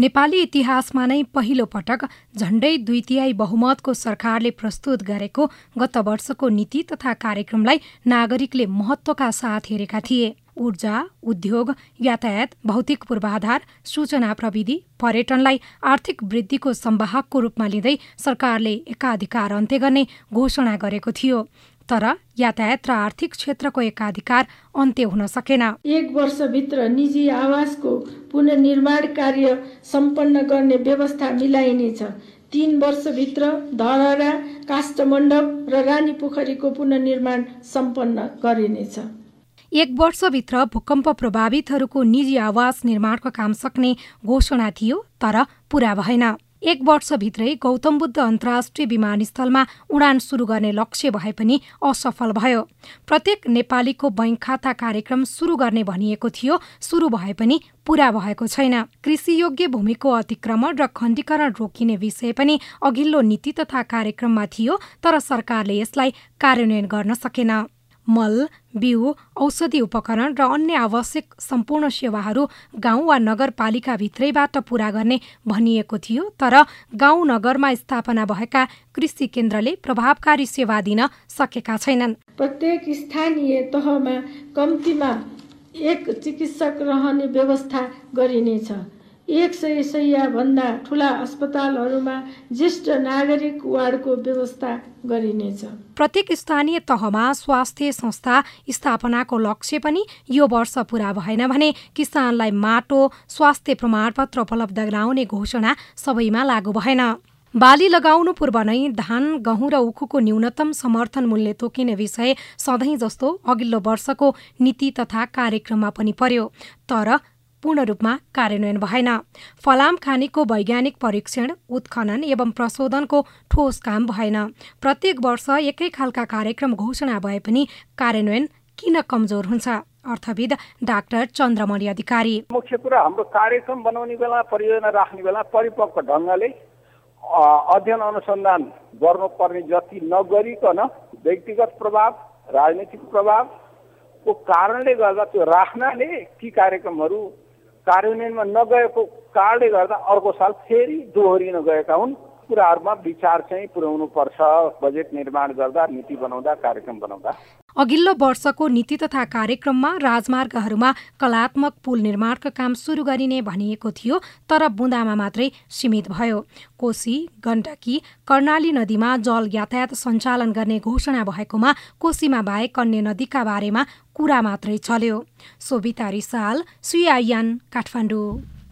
नेपाली इतिहासमा नै पहिलो पटक झण्डै दुई तिहाई बहुमतको सरकारले प्रस्तुत गरेको गत वर्षको नीति तथा कार्यक्रमलाई नागरिकले महत्वका साथ हेरेका थिए। ऊर्जा उद्योग यातायात भौतिक पूर्वाधार सूचना प्रविधि पर्यटनलाई आर्थिक वृद्धिको सम्वाहकको रूपमा लिँदै सरकारले एकाधिकार अन्त्य गर्ने घोषणा गरेको थियो। तर यातायात र आर्थिक क्षेत्रको एकाधिकार अन्त्य हुन सकेन। एक वर्षभित्र निजी आवासको पुनर्निर्माण कार्य सम्पन्न गर्ने व्यवस्था मिलाइनेछ तीन वर्षभित्र धरहरा काष्ठमण्डप र रानी पोखरीको पुनर्निर्माण सम्पन्न गरिनेछ एक वर्षभित्र भूकम्प प्रभावितहरूको निजी आवास निर्माणको काम सक्ने घोषणा थियो तर पूरा भएन। एक वर्षभित्रै गौतम बुद्ध अन्तर्राष्ट्रिय विमानस्थलमा उडान सुरु गर्ने लक्ष्य भए पनि असफल भयो। प्रत्येक नेपालीको बैङ्क खाता कार्यक्रम सुरु गर्ने भनिएको थियो सुरु भए पनि पूरा भएको छैन। कृषियोग्य भूमिको अतिक्रमण र खण्डीकरण रोकिने विषय पनि अघिल्लो नीति तथा कार्यक्रममा थियो तर सरकारले यसलाई कार्यान्वयन गर्न सकेन। मल बिउ औषधि उपकरण र अन्य आवश्यक सम्पूर्ण सेवाहरू गाउँ वा नगरपालिकाभित्रैबाट पूरा गर्ने भनिएको थियो तर गाउँ नगरमा स्थापना भएका कृषि केन्द्रले प्रभावकारी सेवा दिन सकेका छैनन्। प्रत्येक स्थानीय तहमा कम्तीमा एक चिकित्सक रहने व्यवस्था गरिनेछ। एक सय सयभन्दा ठुला अस्पतालहरूमा ज्येष्ठ नागरिक वार्डको व्यवस्था गरिनेछ। प्रत्येक स्थानीय तहमा स्वास्थ्य संस्था स्थापनाको लक्ष्य पनि यो वर्ष पूरा भएन भने किसानलाई माटो स्वास्थ्य प्रमाणपत्र उपलब्ध गराउने घोषणा सबैमा लागू भएन। बाली लगाउनु पूर्व नै धान गहुँ र उखुको न्यूनतम समर्थन मूल्य तोकिने विषय सधैँ जस्तो अघिल्लो वर्षको नीति तथा कार्यक्रममा पनि पर्यो। तर पूर्ण रूपमा कार्यान्वयन भएन। फलाम खानीको वैज्ञानिक परीक्षण उत्खनन एवं प्रशोधनको ठोस काम भएन। प्रत्येक वर्ष एकै खालका कार्यक्रम घोषणा भए पनि कार्यान्वयन किन कमजोर हुन्छ? अर्थविद डाक्टर चन्द्रमणि अधिकारी। मुख्य कुरा हाम्रो कार्यक्रम बनाउने बेला परियोजना राख्ने बेला परिपक्व ढङ्गले अध्ययन अनुसन्धान गर्नुपर्ने जति नगरिकन व्यक्तिगत प्रभाव राजनीतिक प्रभावको कारणले गर्दा त्यो राख्नाले ती कार्यक्रमहरू कार्यान्वयनमा नगएको कारणले गर्दा अर्को साल फेरि दोहोरिन गएका हुन्। कुराहरूमा विचार चाहिँ पुर्याउनु पर्छ बजेट निर्माण गर्दा नीति बनाउँदा कार्यक्रम बनाउँदा। अघिल्लो वर्षको नीति तथा कार्यक्रममा राजमार्गहरूमा कलात्मक पुल निर्माणका काम सुरु गरिने भनिएको थियो तर बुँदामा मात्रै सीमित भयो। कोशी गण्डकी कर्णाली नदीमा जल यातायात सञ्चालन गर्ने घोषणा भएकोमा कोशीमा बाहेक अन्य नदीका बारेमा कुरा मात्रै चल्यो। सोभिता रिसाल सुयायान काठमाडौँ।